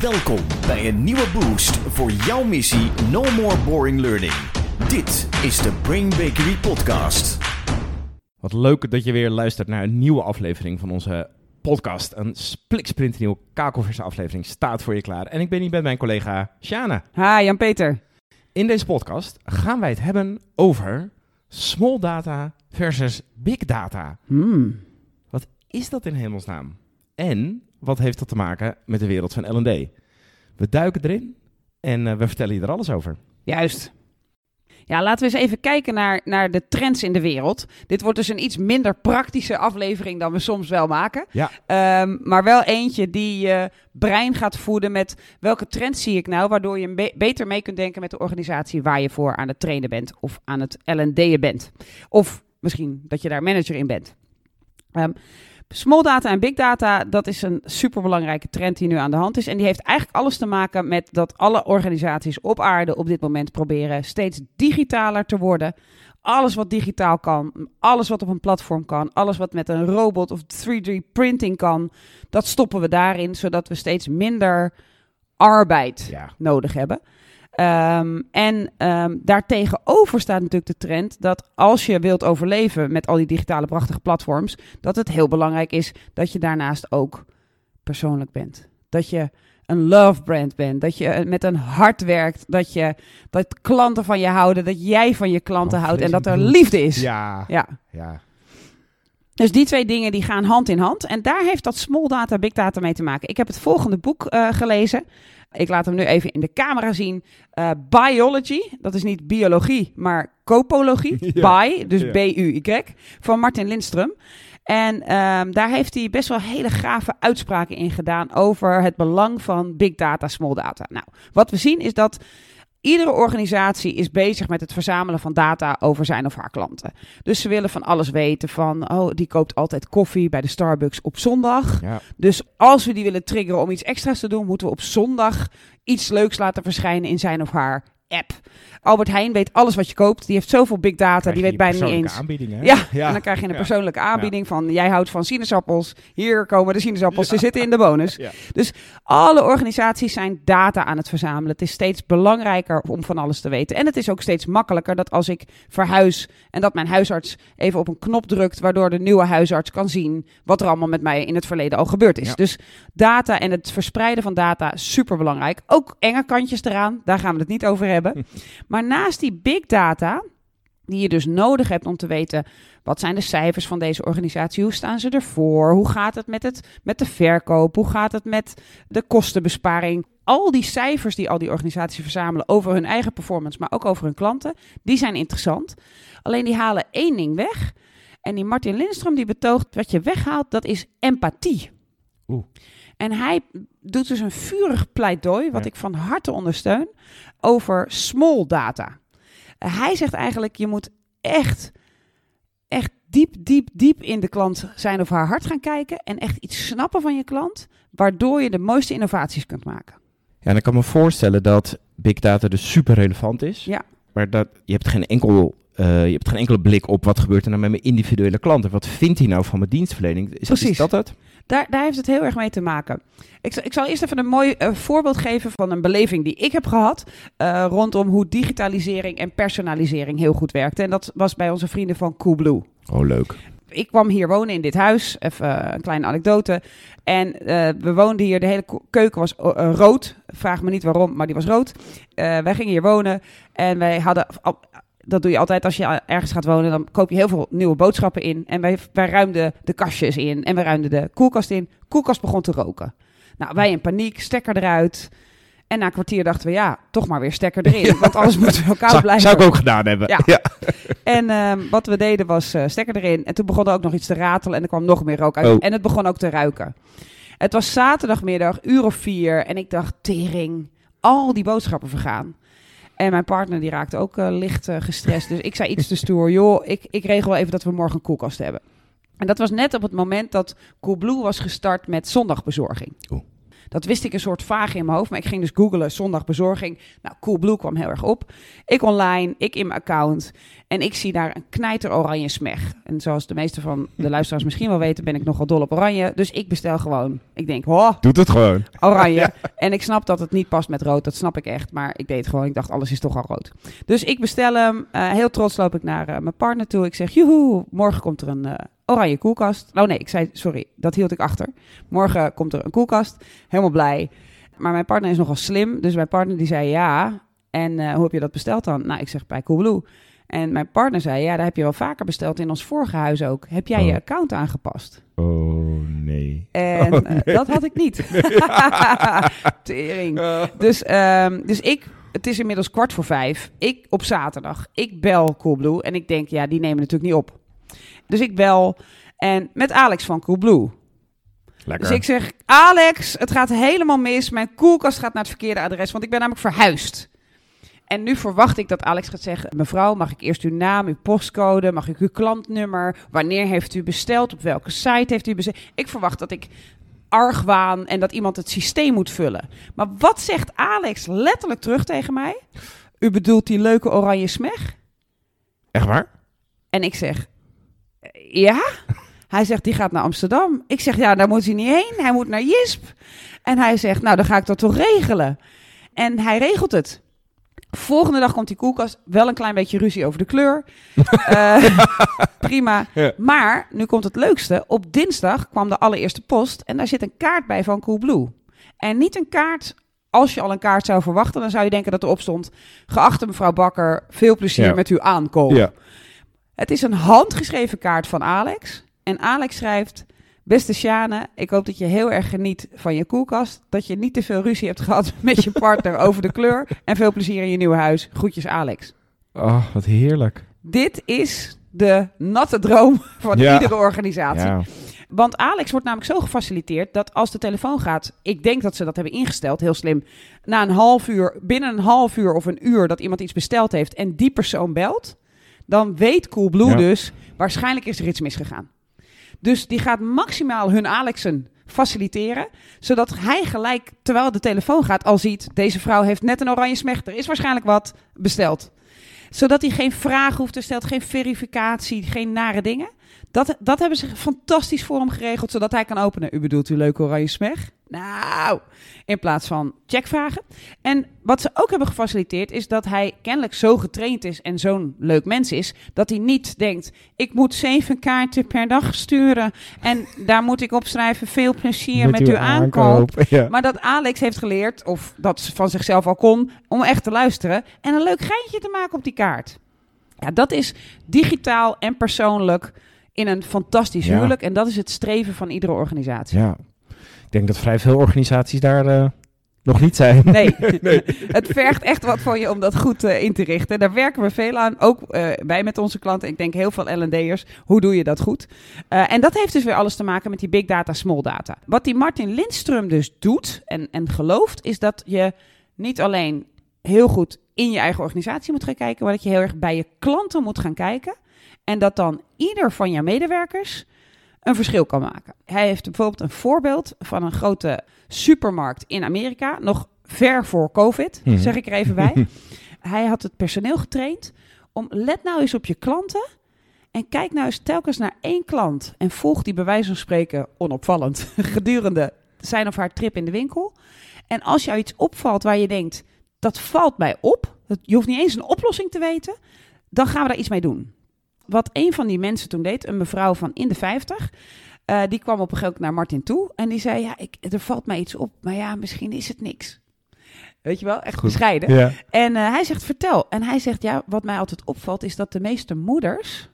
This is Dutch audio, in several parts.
Welkom bij een nieuwe boost voor jouw missie No More Boring Learning. Dit is de Brain Bakery Podcast. Wat leuk dat je weer luistert naar een nieuwe aflevering van onze podcast. Een spliksplinternieuwe kakelverse aflevering staat voor je klaar. En ik ben hier met mijn collega Shana. Hi, Jan-Peter. In deze podcast gaan wij het hebben over small data versus big data. Hmm. Wat is dat in hemelsnaam? En wat heeft dat te maken met de wereld van L&D? We duiken erin en eh, we vertellen je er alles over. Juist. Ja, laten we eens even kijken naar, naar de trends in de wereld. Dit wordt dus een iets minder praktische aflevering dan we soms wel maken. Ja. Ehm, maar wel eentje die je brein gaat voeden met welke trends zie ik nou, waardoor je be- beter mee kunt denken met de organisatie waar je voor aan het trainen bent of aan het L&D'en bent. Of misschien dat je daar manager in bent. Ehm, small data en big data, dat is een superbelangrijke trend die nu aan de hand is. En die heeft eigenlijk alles te maken met dat alle organisaties op aarde op dit moment proberen steeds digitaler te worden. Alles wat digitaal kan, alles wat op een platform kan, alles wat met een robot of 3D printing kan, dat stoppen we daarin, zodat we steeds minder arbeid Ja. nodig hebben. Ehm, en ehm daartegenover staat natuurlijk de trend dat als je wilt overleven met al die digitale prachtige platforms, dat het heel belangrijk is dat je daarnaast ook persoonlijk bent. Dat je een love brand bent, dat je met een hart werkt, dat, je, dat klanten van je houden, dat jij van je klanten Van houdt en dat er liefde is. Ja. ja. ja. Dus die twee dingen die gaan hand in hand. En daar heeft dat small data, big data mee te maken. Ik heb het volgende boek eh, gelezen. Ik laat hem nu even in de camera zien. Eh, Biology, dat is niet biologie, maar copologie. Ja. Bi, dus Ja. B-U-Y, van Martin Lindström. En ehm, daar heeft hij best wel hele gave uitspraken in gedaan over het belang van big data, small data. Nou, wat we zien is dat iedere organisatie is bezig met het verzamelen van data over zijn of haar klanten. Dus ze willen van alles weten van, oh, die koopt altijd koffie bij de Starbucks op zondag. ja. Dus als we die willen triggeren om iets extra's te doen, moeten we op zondag iets leuks laten verschijnen in zijn of haar app. Albert Heijn weet alles wat je koopt. Die heeft zoveel big data, die weet bijna niet eens. Ja, en dan krijg je een persoonlijke aanbieding van jij houdt van sinaasappels. Hier komen de sinaasappels, ze zitten in de bonus. Dus alle organisaties zijn data aan het verzamelen. Het is steeds belangrijker om van alles te weten. En het is ook steeds makkelijker dat als ik verhuis en dat mijn huisarts even op een knop drukt, waardoor de nieuwe huisarts kan zien wat er allemaal met mij in het verleden al gebeurd is. Ja. Dus data en het verspreiden van data, super belangrijk. Ook enge kantjes eraan, daar gaan we het niet over hebben. maar naast die big data, die je dus nodig hebt om te weten wat zijn de cijfers van deze organisatie, hoe staan ze ervoor, hoe gaat het met, het met de verkoop, hoe gaat het met de kostenbesparing. Al die cijfers die al die organisaties verzamelen over hun eigen performance, maar ook over hun klanten, die zijn interessant. Alleen die halen één ding weg. En die Martin Lindström die betoogt wat je weghaalt, dat is empathie. Oeh. En hij doet dus een vurig pleidooi, wat Ja. ik van harte ondersteun, over small data. Hij zegt eigenlijk, je moet echt, echt diep, diep, diep in de klant zijn of haar hart gaan kijken en echt iets snappen van je klant, waardoor je de mooiste innovaties kunt maken. Ja, en ik kan me voorstellen dat big data dus super relevant is. Ja. Maar dat, je, hebt geen enkel, eh, je hebt geen enkele blik op wat gebeurt er nou met mijn individuele klanten. Wat vindt hij nou van mijn dienstverlening? Is, Precies. is dat het? Daar, daar heeft het heel erg mee te maken. Ik, zal- ik zal eerst even een mooi eh, voorbeeld geven van een beleving die ik heb gehad. eh, rondom hoe digitalisering en personalisering heel goed werkte. En dat was bij onze vrienden van Coolblue. Oh, leuk. Ik kwam hier wonen in dit huis. Even een kleine anekdote. En eh, we woonden hier. De hele keuken was rood. Vraag me niet waarom, maar die was rood. Eh, wij gingen hier wonen. En wij hadden. Dat doe je altijd als je ergens gaat wonen. Dan koop je heel veel nieuwe boodschappen in. En wij, wij ruimden de kastjes in. En wij ruimden de koelkast in. Koelkast begon te roken. Nou, wij in paniek. Stekker eruit. En na een kwartier dachten we, ja, toch maar weer stekker erin. Want anders moeten we elkaar Zou, blijven. zou ik ook gedaan hebben. Ja. En ehm, wat we deden was eh, stekker erin. En toen begon er ook nog iets te ratelen en er kwam nog meer rook uit. Oh. En het begon ook te ruiken. Het was zaterdagmiddag, uur of vier. En ik dacht, tering, al die boodschappen vergaan. En mijn partner die raakte ook eh, licht eh, gestrest. Dus ik zei iets te stoer. Joh, ik, ik regel even dat we morgen een koelkast hebben. En dat was net op het moment dat Coolblue was gestart met zondagbezorging. Dat wist ik een soort vaag in mijn hoofd. Maar ik ging dus googlen, zondag bezorging. Nou, Coolblue kwam heel erg op. Ik online, ik in mijn account. En ik zie daar een knijter oranje smeg. En zoals de meeste van de luisteraars misschien wel weten, ben ik nogal dol op oranje. Dus ik bestel gewoon. Ik denk, oh, Doet het gewoon. oranje. En ik snap dat het niet past met rood, dat snap ik echt. Maar ik deed het gewoon. Ik dacht, alles is toch al rood. Dus ik bestel hem. Eh, heel trots loop ik naar eh, mijn partner toe. Ik zeg, joehoe, morgen komt er een eh, oranje koelkast. Oh nee, ik zei, sorry, dat hield ik achter. Morgen komt er een koelkast. Helemaal blij. Maar mijn partner is nogal slim. Dus mijn partner die zei ja. En eh, hoe heb je dat besteld dan? Nou, ik zeg bij Coolblue. En mijn partner zei, ja, daar heb je wel vaker besteld in ons vorige huis ook. Heb jij je Oh. account aangepast? Oh, nee. En Oh, eh, dat had ik niet. Tering. Dus, ehm, dus ik, het is inmiddels kwart voor vijf. Ik op zaterdag. Ik bel Coolblue. En ik denk, ja, die nemen natuurlijk niet op. Dus ik bel. En met Alex van Coolblue. Lekker. Dus ik zeg, Alex, het gaat helemaal mis. Mijn koelkast gaat naar het verkeerde adres, want ik ben namelijk verhuisd. En nu verwacht ik dat Alex gaat zeggen: Mevrouw, mag ik eerst uw naam, uw postcode, mag ik uw klantnummer? Wanneer heeft u besteld? Op welke site heeft u besteld? Ik verwacht dat ik argwaan en dat iemand het systeem moet vullen. Maar wat zegt Alex letterlijk terug tegen mij? U bedoelt die leuke oranje smeg? Echt waar? En ik zeg, "Eh, ja? Hij zegt, die gaat naar Amsterdam. Ik zeg, ja, daar moet hij niet heen. Hij moet naar Jisp. En hij zegt, nou, dan ga ik dat toch regelen. En hij regelt het. Volgende dag komt die koelkast. Wel een klein beetje ruzie over de kleur. Eh, prima. Ja. Maar, nu komt het leukste. Op dinsdag kwam de allereerste post. En daar zit een kaart bij van Coolblue. En niet een kaart... Als je al een kaart zou verwachten, dan zou je denken dat erop stond... Geachte mevrouw Bakker, veel plezier Ja. met uw aankoop. Ja. Het is een handgeschreven kaart van Alex. En Alex schrijft... Beste Sjane, ik hoop dat je heel erg geniet van je koelkast. Dat je niet te veel ruzie hebt gehad met je partner over de kleur. En veel plezier in je nieuwe huis. Groetjes Alex. Oh, wat heerlijk. Dit is de natte droom van Ja. iedere organisatie. Ja. Want Alex wordt namelijk zo gefaciliteerd dat als de telefoon gaat, ik denk dat ze dat hebben ingesteld, heel slim, na een half uur, binnen een half uur of een uur dat iemand iets besteld heeft en die persoon belt, dan weet Coolblue Ja. dus, waarschijnlijk is er iets misgegaan. Dus die gaat maximaal hun Alexen faciliteren, zodat hij gelijk, terwijl de telefoon gaat, al ziet, deze vrouw heeft net een oranje smecht, er is waarschijnlijk wat besteld. Zodat hij geen vragen hoeft te stellen, geen verificatie, geen nare dingen. Dat, dat hebben ze fantastisch voor hem geregeld, zodat hij kan openen. U bedoelt uw leuke oranje smeg? Nou, in plaats van checkvragen. En wat ze ook hebben gefaciliteerd is dat hij kennelijk zo getraind is en zo'n leuk mens is, dat hij niet denkt, ik moet zeven kaarten per dag sturen en daar moet ik opschrijven, veel plezier met, uw aankoop. Ja. Maar dat Alex heeft geleerd, of dat ze van zichzelf al kon, om echt te luisteren en een leuk geintje te maken op die kaart. Ja, dat is digitaal en persoonlijk in een fantastisch Ja. huwelijk. En dat is het streven van iedere organisatie. ja. Ik denk dat vrij veel organisaties daar eh, nog niet zijn. Nee, het vergt echt wat van je om dat goed eh, in te richten. Daar werken we veel aan, ook eh, wij met onze klanten. Ik denk heel veel L&D'ers. Hoe doe je dat goed? En dat heeft dus weer alles te maken met die big data, small data. Wat die Martin Lindström dus doet en, en gelooft, is dat je niet alleen heel goed in je eigen organisatie moet gaan kijken, maar dat je heel erg bij je klanten moet gaan kijken. En dat dan ieder van je medewerkers een verschil kan maken. Hij heeft bijvoorbeeld een voorbeeld van een grote supermarkt in Amerika, nog ver voor COVID, Mhm. zeg ik er even bij. Hij had het personeel getraind om let nou eens op je klanten en kijk nou eens telkens naar één klant en volg die bij wijze van spreken onopvallend gedurende zijn of haar trip in de winkel. En als jou iets opvalt waar je denkt, dat valt mij op, je hoeft niet eens een oplossing te weten, dan gaan we daar iets mee doen. Wat een van die mensen toen deed, een mevrouw van in de 50, eh, die kwam op een gegeven moment naar Martin toe en die zei, ja, ik, er valt mij iets op, maar ja, misschien is het niks. Weet je wel, echt Goed. bescheiden. Ja. En eh, hij zegt, vertel. En hij zegt, ja, wat mij altijd opvalt is dat de meeste moeders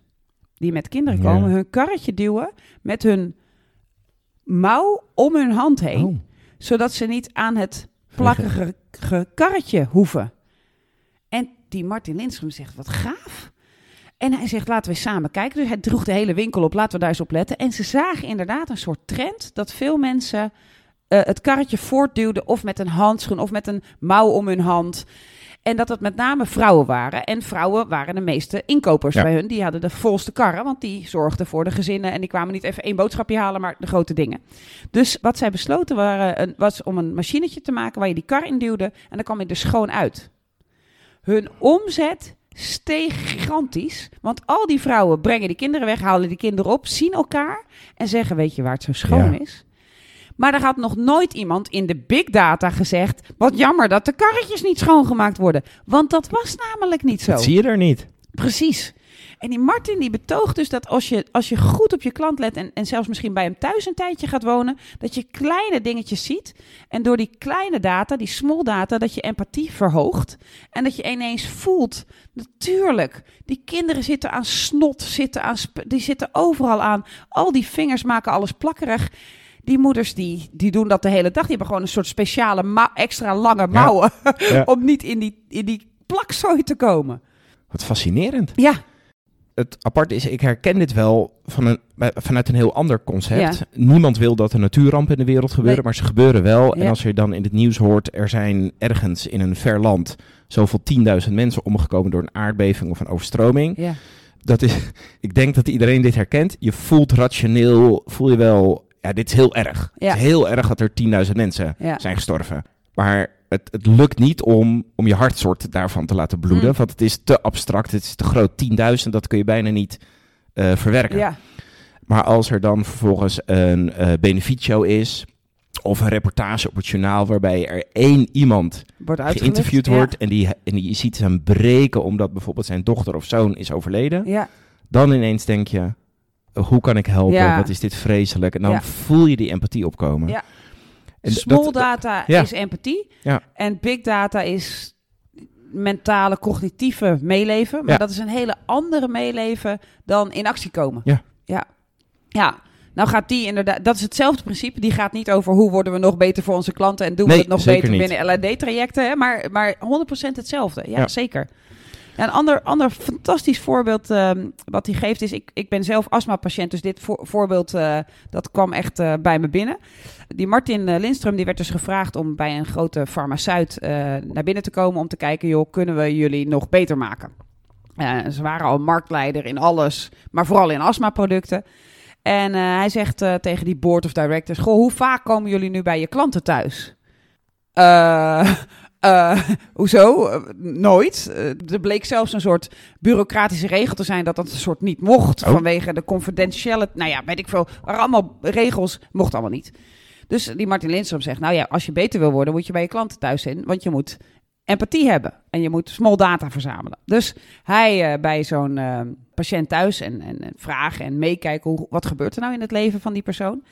die met kinderen Ja. komen, hun karretje duwen met hun mouw om hun hand heen. Oh. Zodat ze niet aan het plakkige ge- karretje hoeven. En die Martin Lindström zegt, wat gaaf. En hij zegt, laten we samen kijken. Dus hij droeg de hele winkel op, laten we daar eens op letten. En ze zagen inderdaad een soort trend dat veel mensen eh, het karretje voortduwden of met een handschoen of met een mouw om hun hand. En dat het met name vrouwen waren. En vrouwen waren de meeste inkopers Ja. bij hun. Die hadden de volste karren, want die zorgden voor de gezinnen. En die kwamen niet even één boodschapje halen, maar de grote dingen. Dus wat zij besloten waren, was om een machinetje te maken waar je die kar in duwde. En dan kwam je er schoon uit. Hun omzet steeg gigantisch. Want al die vrouwen brengen die kinderen weg, halen die kinderen op, zien elkaar en zeggen: Weet je waar het zo schoon Ja. is? Maar er had nog nooit iemand in de big data gezegd: Wat jammer dat de karretjes niet schoongemaakt worden. Want dat was namelijk niet zo. Dat zie je er niet. Precies. En die Martin die betoogt dus dat als je, als je goed op je klant let en, en zelfs misschien bij hem thuis een tijdje gaat wonen, dat je kleine dingetjes ziet. En door die kleine data, die small data, dat je empathie verhoogt. En dat je ineens voelt, natuurlijk, die kinderen zitten aan snot, zitten aan die zitten overal aan. Al die vingers maken alles plakkerig. Die moeders die, die doen dat de hele dag. Die hebben gewoon een soort speciale extra lange mouwen Ja. om niet in die, in die plakzooi te komen. Wat fascinerend. Ja, Het aparte is, ik herken dit wel van een, vanuit een heel ander concept. Ja. Niemand wil dat er natuurrampen in de wereld gebeuren, Nee. maar ze gebeuren wel. En als je dan in het nieuws hoort, er zijn ergens in een ver land zoveel 10.000 mensen omgekomen door een aardbeving of een overstroming. ja. Dat is, ik denk dat iedereen dit herkent. Je voelt rationeel, voel je wel, ja, dit is heel erg. Het is heel erg dat er 10.000 mensen zijn gestorven. Maar het, het lukt niet om, om je hartsoort daarvan te laten bloeden. Mm. Want het is te abstract, het is te groot. 10.000, dat kun je bijna niet eh, verwerken. Ja, Maar als er dan vervolgens een eh benefietshow is... of een reportage op het journaal... waarbij er één iemand wordt geïnterviewd Ja. wordt... En, die, en die je ziet hem breken omdat bijvoorbeeld zijn dochter of zoon is overleden... Ja, dan ineens denk je... hoe kan ik helpen? Ja. Wat is dit vreselijk? En dan voel je die empathie opkomen. Small dat- data ja. is empathie. Ja. En big data is mentale, cognitieve meeleven. Maar Ja. dat is een hele andere meeleven dan in actie komen. Ja. Ja. Ja. Nou gaat die inderdaad, dat is hetzelfde principe. Die gaat niet over hoe worden we nog beter voor onze klanten en doen Nee, we het nog beter niet. binnen LAD-trajecten. Maar, maar 100% hetzelfde. Ja, zeker. Ja, een ander, ander fantastisch voorbeeld ehm, wat hij geeft is... Ik, ik ben zelf astmapatiënt, dus dit voor- voorbeeld eh, dat kwam echt eh, bij me binnen. Die Martin eh, Lindström die werd dus gevraagd om bij een grote farmaceut eh, naar binnen te komen... om te kijken, joh, kunnen we jullie nog beter maken? Eh, ze waren al marktleider in alles, maar vooral in astmaproducten. En hij zegt tegen die board of directors... Goh, hoe vaak komen jullie nu bij je klanten thuis? Hoezo? Nooit. Er bleek zelfs een soort bureaucratische regel te zijn dat dat een soort niet mocht. Oh. Vanwege de confidentiële. Nou ja, weet ik veel. Er waren allemaal regels, mocht allemaal niet. Dus die Martin Lindstrom zegt: Nou ja, als je beter wil worden, moet je bij je klanten thuis zijn. Want je moet empathie hebben en je moet small data verzamelen. Dus hij eh, bij zo'n eh, patiënt thuis en, en, en vragen en meekijken hoe, wat gebeurt er nou in het leven van die persoon.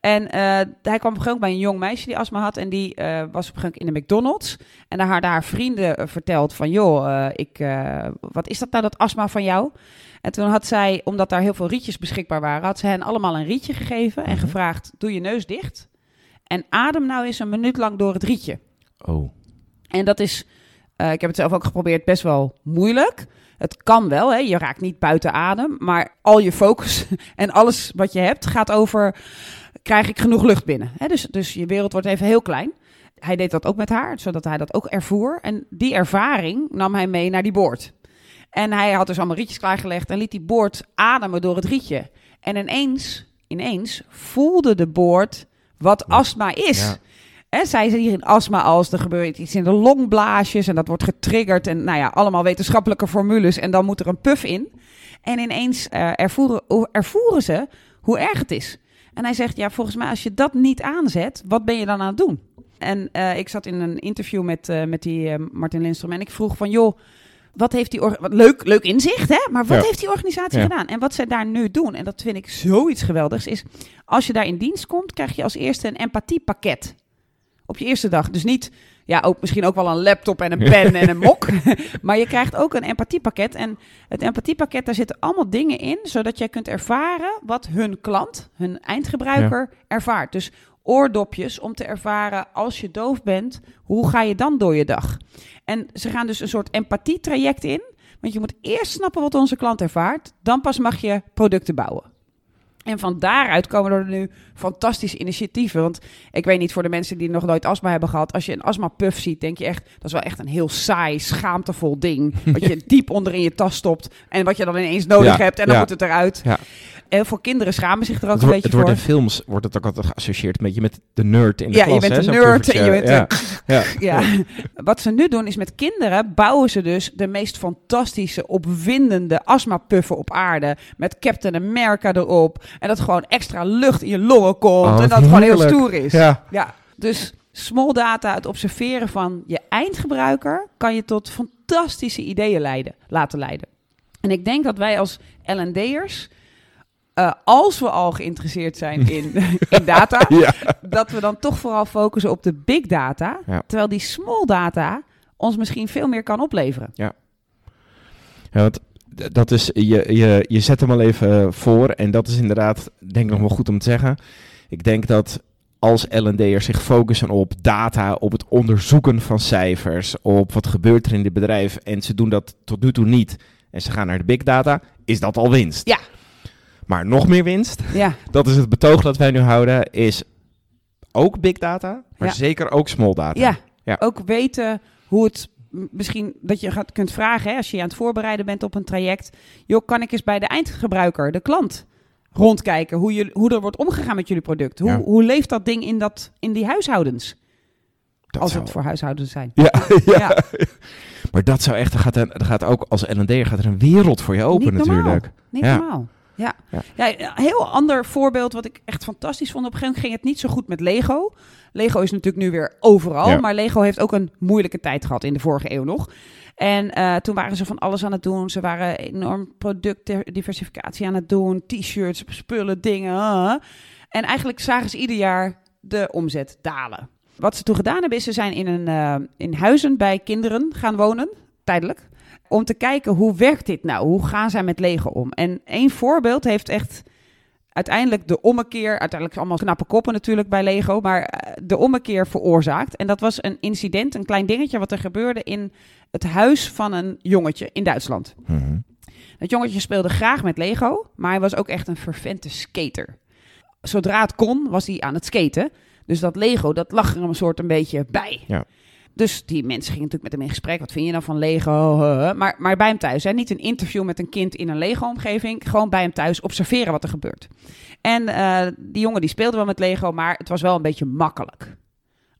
En eh, hij kwam op een bij een jong meisje die astma had en die was op een gegeven moment in de McDonald's. En daar hadden haar vrienden verteld van, joh, ik, wat is dat nou, dat astma van jou? En toen had zij, omdat daar heel veel rietjes beschikbaar waren, had ze hen allemaal een rietje gegeven en Mhm. gevraagd, doe je neus dicht en adem nou eens een minuut lang door het rietje. Oh, En dat is, eh, ik heb het zelf ook geprobeerd, best wel moeilijk. Het kan wel, hè? je raakt niet buiten adem, maar al je focus en alles wat je hebt gaat over, krijg ik genoeg lucht binnen? Hè? Dus, dus je wereld wordt even heel klein. Hij deed dat ook met haar, zodat hij dat ook ervoer. En die ervaring nam hij mee naar die boord. En hij had dus allemaal rietjes klaargelegd en liet die boord ademen door het rietje. En ineens, ineens voelde de boord wat astma is. Ja. En zij zijn hier in astma als er gebeurt iets in de longblaasjes en dat wordt getriggerd en nou ja, allemaal wetenschappelijke formules en dan moet er een puff in. En ineens eh, ervoeren, ervoeren ze hoe erg het is. En hij zegt, ja, volgens mij als je dat niet aanzet, wat ben je dan aan het doen? En eh, ik zat in een interview met, eh, met die Martin Lindstrom en ik vroeg van, joh, wat heeft die... leuk, leuk inzicht, hè? Maar wat Ja. heeft die organisatie Ja. gedaan? En wat zij daar nu doen, en dat vind ik zoiets geweldigs, is als je daar in dienst komt, krijg je als eerste een empathiepakket. Op je eerste dag. Dus niet, ja, ook, misschien ook wel een laptop en een pen en een mok. maar je krijgt ook een empathiepakket. En het empathiepakket, daar zitten allemaal dingen in, zodat jij kunt ervaren wat hun klant, hun eindgebruiker, ervaart. Dus oordopjes om te ervaren, als je doof bent, hoe ga je dan door je dag? En ze gaan dus een soort empathietraject in. Want je moet eerst snappen wat onze klant ervaart. Dan pas mag je producten bouwen. En van daaruit komen er nu fantastische initiatieven. Want ik weet niet voor de mensen die nog nooit astma hebben gehad. Als je een astma-puff ziet, denk je echt... dat is wel echt een heel saai, schaamtevol ding. Wat je diep onder in je tas stopt. En wat je dan ineens nodig Ja, hebt. En dan ja. moet het eruit. Ja. Heel veel kinderen schamen zich er ook Het, een wordt- beetje het wordt voor. in films wordt het ook altijd geassocieerd met je met de nerd in de Ja, klas. je bent hè, een nerd en je bent ja. Ja. Ja, wat ze nu doen is met kinderen bouwen ze dus de meest fantastische, opwindende astmapuffen op aarde. Met Captain America erop. En dat gewoon extra lucht in je longen komt. Oh, en dat het gewoon heel stoer is. Ja. Ja, dus small data, het observeren van je eindgebruiker, kan je tot fantastische ideeën leiden, laten leiden. En ik denk dat wij als L&D'ers, eh als we al geïnteresseerd zijn in, in data, Ja. dat we dan toch vooral focussen op de big data, Ja. terwijl die small data ons misschien veel meer kan opleveren. Ja, want d- dat is, je, je, je zet hem al even voor en dat is inderdaad, denk ik nog wel goed om te zeggen. Ik denk dat als L&D'ers zich focussen op data, op het onderzoeken van cijfers, op wat gebeurt er in dit bedrijf en ze doen dat tot nu toe niet en ze gaan naar de big data, is dat al winst. Ja. Maar nog meer winst, Ja, dat is het betoog dat wij nu houden, is ook big data, maar Ja. zeker ook small data. ja. Ja. ook weten hoe het misschien dat je gaat, kunt vragen hè, als je je aan het voorbereiden bent op een traject. Joh, kan ik eens bij de eindgebruiker, de klant, rondkijken hoe, je, hoe er wordt omgegaan met jullie product? Hoe, Ja. hoe leeft dat ding in, dat, in die huishoudens? Dat als zou- het voor huishoudens zijn. Ja, ja. Ja. Maar dat zou echt, er gaat, er, gaat ook als L&D'er gaat er een wereld voor je open Niet normaal. natuurlijk. Niet Ja. normaal. Ja. Ja. Ja. een heel ander voorbeeld wat ik echt fantastisch vond. Op een gegeven moment ging het niet zo goed met Lego. Lego is natuurlijk nu weer overal. Ja. Maar Lego heeft ook een moeilijke tijd gehad in de vorige eeuw nog. En eh, toen waren ze van alles aan het doen. Ze waren enorm productdiversificatie aan het doen. T-shirts, spullen, dingen. En eigenlijk zagen ze ieder jaar de omzet dalen. Wat ze toen gedaan hebben is ze zijn in, een, eh, in huizen bij kinderen gaan wonen. Tijdelijk om te kijken hoe werkt dit nou? Hoe gaan zij met Lego om? En één voorbeeld heeft echt uiteindelijk de ommekeer, uiteindelijk allemaal knappe koppen natuurlijk bij Lego, maar eh, de ommekeer veroorzaakt. En dat was een incident, een klein dingetje wat er gebeurde in het huis van een jongetje in Duitsland. Mhm. Dat jongetje speelde graag met Lego, maar hij was ook echt een fervente skater. Zodra het kon, was hij aan het skaten. Dus dat Lego, dat lag er een soort een beetje bij. Ja. Dus die mensen gingen natuurlijk met hem in gesprek. Wat vind je nou van Lego? Maar, maar bij hem thuis. Hè? Niet een interview met een kind in een Lego-omgeving. Gewoon bij hem thuis observeren wat er gebeurt. En eh, die jongen die speelde wel met Lego, maar het was wel een beetje makkelijk.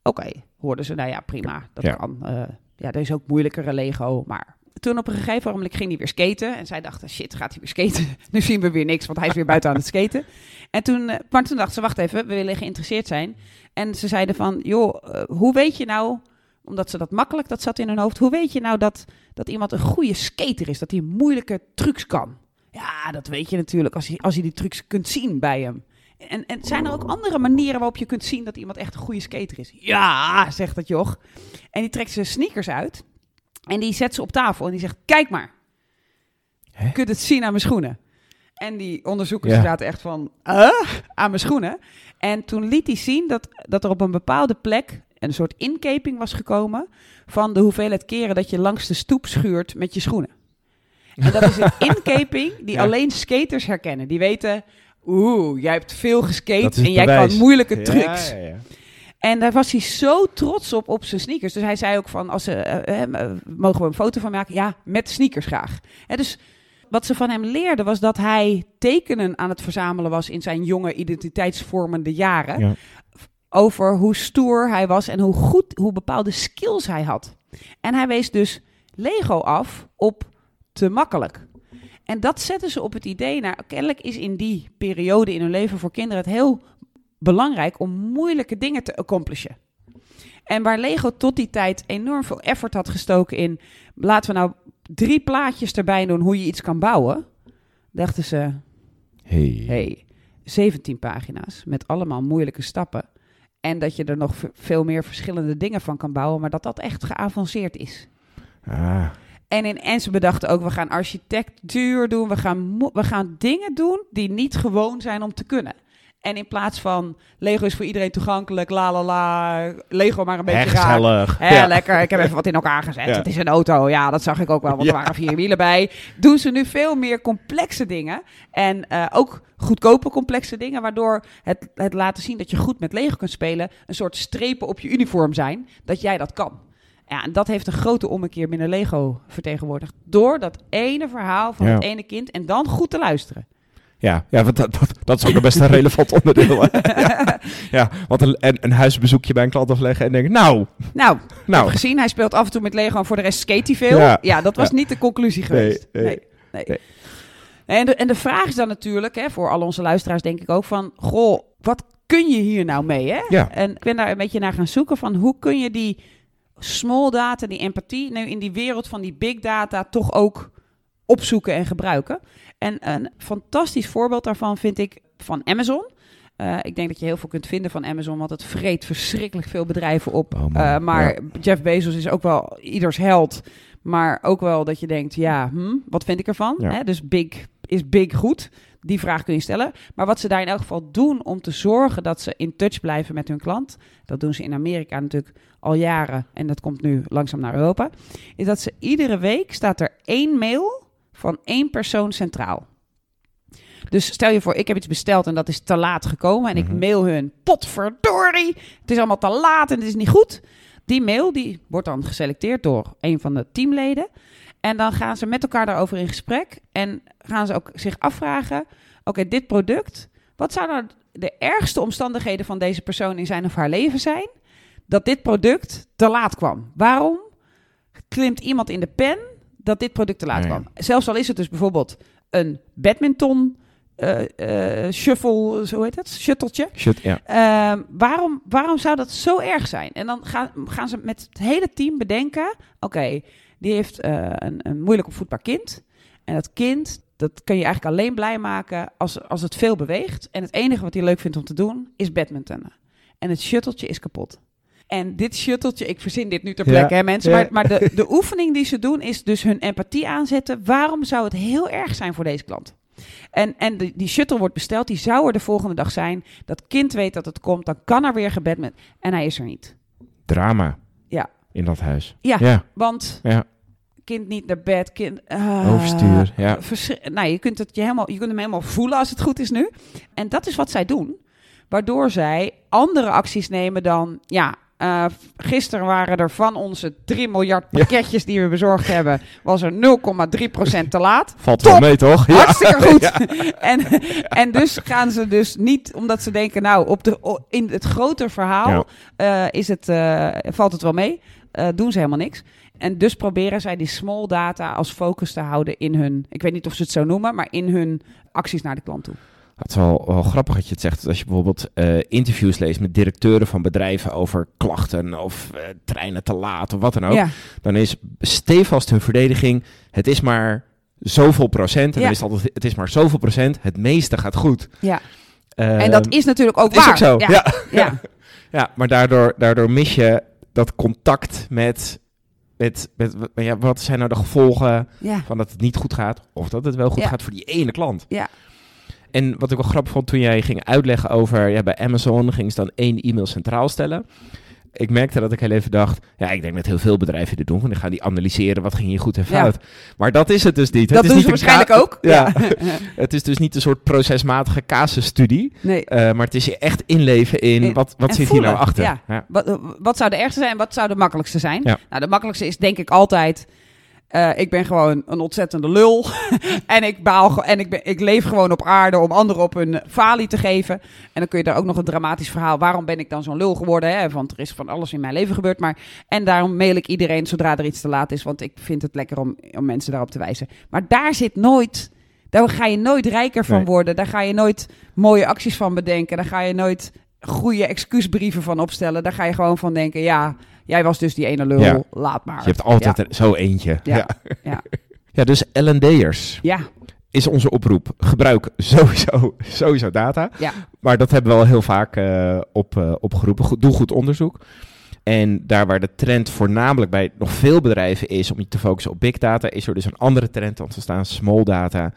Oké, hoorden ze. Nou ja, prima. Dat Ja. kan. Eh, ja, er is ook moeilijkere Lego, maar... Toen op een gegeven moment ging hij weer skaten. En zij dachten, shit, gaat hij weer skaten? nu zien we weer niks, want hij is weer buiten aan het skaten. En toen, eh, maar toen dachten ze, wacht even, we willen geïnteresseerd zijn. En ze zeiden van, joh, hoe weet je nou omdat ze dat makkelijk, dat zat in hun hoofd. Hoe weet je nou dat, dat iemand een goede skater is? Dat hij moeilijke trucs kan? Ja, dat weet je natuurlijk als je, als je die trucs kunt zien bij hem. En, en zijn er ook andere manieren waarop je kunt zien dat iemand echt een goede skater is? Ja, zegt dat joch. En die trekt zijn sneakers uit. En die zet ze op tafel en die zegt, kijk maar. Je kunt het zien aan mijn schoenen. En die onderzoekers Ja. zaten echt van, "Huh? aan mijn schoenen. En toen liet hij zien dat, dat er op een bepaalde plek een soort inkeping was gekomen van de hoeveelheid keren dat je langs de stoep schuurt met je schoenen. En dat is een inkeping die Ja. alleen skaters herkennen. Die weten, oeh, jij hebt veel geskate en jij bewijs. kan moeilijke trucs. ja, ja. En daar was hij zo trots op, op zijn sneakers. Dus hij zei ook van, als ze, eh, eh, eh, mogen we een foto van maken? Ja, met sneakers graag. Hè, dus wat ze van hem leerden was dat hij tekenen aan het verzamelen was in zijn jonge identiteitsvormende jaren. Ja. Over hoe stoer hij was en hoe goed, hoe bepaalde skills hij had. En hij wees dus Lego af op te makkelijk. En dat zetten ze op het idee, nou, kennelijk is in die periode in hun leven voor kinderen het heel belangrijk om moeilijke dingen te accomplishen. En waar Lego tot die tijd enorm veel effort had gestoken in, laten we nou drie plaatjes erbij doen hoe je iets kan bouwen, dachten ze, Hey. hey, 17 pagina's met allemaal moeilijke stappen. En dat je er nog veel meer verschillende dingen van kan bouwen, maar dat dat echt geavanceerd is. Ah, En, in, en ze bedachten ook, we gaan architectuur doen, we gaan, we gaan dingen doen die niet gewoon zijn om te kunnen. En in plaats van Lego is voor iedereen toegankelijk, la la la, Lego maar een beetje raar. gezellig. Hè, Ja. lekker. Ik heb even wat in elkaar gezet. Ja. Het is een auto. Ja, dat zag ik ook wel, want er waren vier wielen bij. Doen ze nu veel meer complexe dingen. En eh, ook goedkope complexe dingen, waardoor het, het laten zien dat je goed met Lego kunt spelen, een soort strepen op je uniform zijn, dat jij dat kan. Ja, en dat heeft een grote ommekeer binnen Lego vertegenwoordigd. Door dat ene verhaal van het ene kind en dan goed te luisteren. Ja, ja want dat, dat, dat is ook een best een relevant onderdeel. ja. ja, want een, een, huisbezoekje bij een klant afleggen en denken, nou, Nou, nou, gezien, hij speelt af en toe met Lego en voor de rest skate hij veel. Ja. Ja, dat was Ja. niet de conclusie geweest. nee. Nee, nee. Nee. En, de, en de vraag is dan natuurlijk, hè, voor al onze luisteraars denk ik ook van... Goh, wat kun je hier nou mee, hè? Ja. En ik ben daar een beetje naar gaan zoeken van hoe kun je die small data, die empathie... nu in die wereld van die big data toch ook opzoeken en gebruiken. En een fantastisch voorbeeld daarvan vind ik van Amazon... Eh, ik denk dat je heel veel kunt vinden van Amazon, want het vreet verschrikkelijk veel bedrijven op. Oh Eh, maar ja. Jeff Bezos is ook wel ieders held. Maar ook wel dat je denkt, ja, hm, wat vind ik ervan? Ja. Hè, dus big, is big goed? Die vraag kun je stellen. Maar wat ze daar in elk geval doen om te zorgen dat ze in touch blijven met hun klant, dat doen ze in Amerika natuurlijk al jaren en dat komt nu langzaam naar Europa, is dat ze iedere week staat er één mail van één persoon centraal. Dus stel je voor, ik heb iets besteld en dat is te laat gekomen. En ik Mhm. mail hun, potverdorie, het is allemaal te laat en het is niet goed. Die mail die wordt dan geselecteerd door een van de teamleden. En dan gaan ze met elkaar daarover in gesprek. En gaan ze ook zich afvragen, oké, dit product, wat zou nou de ergste omstandigheden van deze persoon in zijn of haar leven zijn? Dat dit product te laat kwam. Waarom klimt iemand in de pen dat dit product te laat kwam? Zelfs al is het dus bijvoorbeeld een badminton eh, eh, shuffle, zo heet het, shutteltje. shit, ja. Ehm, waarom, waarom zou dat zo erg zijn? En dan gaan, gaan ze met het hele team bedenken: oké, die heeft eh, een, een moeilijk opvoedbaar kind. En dat kind, dat kun je eigenlijk alleen blij maken als, als het veel beweegt. En het enige wat hij leuk vindt om te doen, is badmintonnen. En het shutteltje is kapot. En dit shutteltje, ik verzin dit nu ter Ja, plekke, hè, mensen. ja. Maar, maar de, de oefening die ze doen, is dus hun empathie aanzetten. Waarom zou het heel erg zijn voor deze klant? En, en die, die shuttle wordt besteld, die zou er de volgende dag zijn. Dat kind weet dat het komt, dan kan er weer gebed met. En hij is er niet. Drama. Ja. In dat huis. Ja, Ja, want ja. kind niet naar bed, kind... Overstuur, ja. verschri- nou, je kunt, het je, helemaal, je kunt hem helemaal voelen als het goed is nu. En dat is wat zij doen. Waardoor zij andere acties nemen dan... Ja, eh, gisteren waren er van onze 3 miljard Ja. pakketjes die we bezorgd hebben... was er 0,3% te laat. Valt wel mee, toch? Ja. Hartstikke goed. En, en dus gaan ze dus niet, omdat ze denken, nou, op de, in het grotere verhaal eh, is het, eh, valt het wel mee. Doen ze helemaal niks. En dus proberen zij die small data als focus te houden in hun, ik weet niet of ze het zo noemen, maar in hun acties naar de klant toe. Het is wel, wel grappig dat je het zegt. Als je bijvoorbeeld eh, interviews leest met directeuren van bedrijven over klachten of eh, treinen te laat of wat dan ook. Ja, Dan is stevast hun verdediging, het is maar zoveel procent. En Ja. dan is het altijd, het is maar zoveel procent, het meeste gaat goed. ja. Ehm, en dat is natuurlijk ook het is waar. ook zo, Ja, ja. ja. Ja, maar daardoor, daardoor mis je dat contact met, met, met ja, wat zijn nou de gevolgen ja. van dat het niet goed gaat of dat het wel goed Ja. gaat voor die ene klant. Ja. En wat ik wel grappig vond toen jij ging uitleggen over, ja, bij Amazon ging ze dan één e-mail centraal stellen. Ik merkte dat ik heel even dacht, ja, ik denk dat heel veel bedrijven dit doen. Want dan gaan die analyseren wat ging hier goed en Ja. fout. Maar dat is het dus niet. Dat het is niet ze waarschijnlijk ook. Ja. het is dus niet een soort procesmatige casusstudie. Nee. eh, maar het is je echt inleven in, In- wat, wat zit hier nou achter. ja. Wat, wat zou de ergste zijn en wat zou de makkelijkste zijn? Ja. Nou, de makkelijkste is denk ik altijd... eh, ik ben gewoon een ontzettende lul. en ik, baal, en ik, ben, ik leef gewoon op aarde om anderen op hun falie te geven. En dan kun je daar ook nog een dramatisch verhaal... waarom ben ik dan zo'n lul geworden? Hè? Want er is van alles in mijn leven gebeurd. Maar, en daarom mail ik iedereen zodra er iets te laat is. Want ik vind het lekker om, om mensen daarop te wijzen. Maar daar zit nooit... Daar ga je nooit rijker van Nee. worden. Daar ga je nooit mooie acties van bedenken. Daar ga je nooit goede excuusbrieven van opstellen. Daar ga je gewoon van denken, ja, jij was dus die ene lul, Ja. laat maar. Je hebt altijd zo eentje. Ja. Ja, Ja. dus L&D'ers Ja, is onze oproep. Gebruik sowieso, sowieso data. ja, Maar dat hebben we al heel vaak eh, op, eh, opgeroepen. Goed, doe goed onderzoek. En daar waar de trend voornamelijk bij nog veel bedrijven is om je te focussen op big data, is er dus een andere trend ontstaan, small data.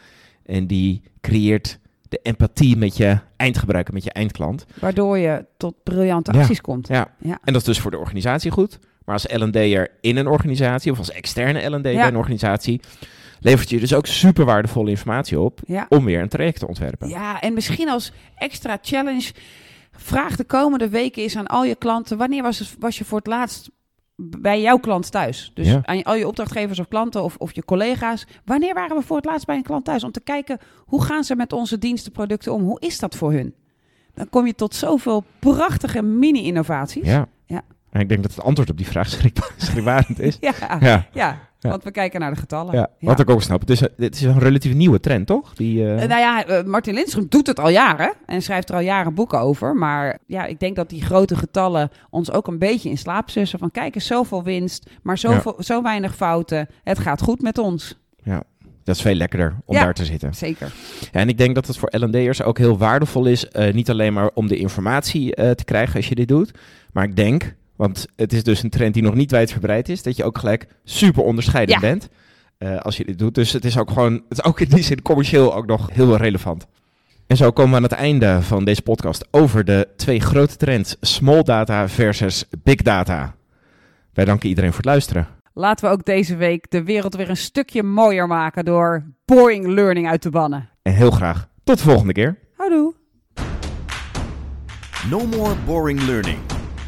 En die creëert de empathie met je eindgebruiker, met je eindklant. Waardoor je tot briljante Ja. acties komt. Ja. Ja. En dat is dus voor de organisatie goed. Maar als L&D'er in een organisatie of als externe L&D bij een organisatie, levert je dus ook super waardevolle informatie op om weer een traject te ontwerpen. Ja, en misschien als extra challenge. Vraag de komende weken eens aan al je klanten. Wanneer was, het, was je voor het laatst bij jouw klant thuis? Dus Ja. aan al je opdrachtgevers of klanten of, of je collega's. Wanneer waren we voor het laatst bij een klant thuis? Om te kijken hoe gaan ze met onze diensten, producten om? Hoe is dat voor hun? Dan kom je tot zoveel prachtige mini-innovaties. Ja. Ja. En ik denk dat het antwoord op die vraag schrik- schrikbarend is. Ja, ja. Ja. Ja, want we kijken naar de getallen. Ja, wat ik ook snap. Het is, is een relatief nieuwe trend, toch? Die, eh, Eh, nou ja, eh, Martin Lindstrom doet het al jaren en schrijft er al jaren boeken over. Maar ja, ik denk dat die grote getallen ons ook een beetje in slaap sussen. Van kijk eens, zoveel winst, maar zoveel, zo weinig fouten. Het gaat goed met ons. dat is veel lekkerder om Ja. daar te zitten. Zeker. Ja, en ik denk dat het voor L&D'ers ook heel waardevol is. niet alleen maar om de informatie te krijgen als je dit doet. Maar ik denk, want het is dus een trend die nog niet wijdverbreid is. Dat je ook gelijk super onderscheidend Ja. bent eh, als je dit doet. Dus het is ook gewoon, het is ook in die zin commercieel ook nog heel relevant. En zo komen we aan het einde van deze podcast over de twee grote trends. Small data versus big data. Wij danken iedereen voor het luisteren. Laten we ook deze week de wereld weer een stukje mooier maken door boring learning uit te bannen. En heel graag tot de volgende keer. Houdoe. No more boring learning.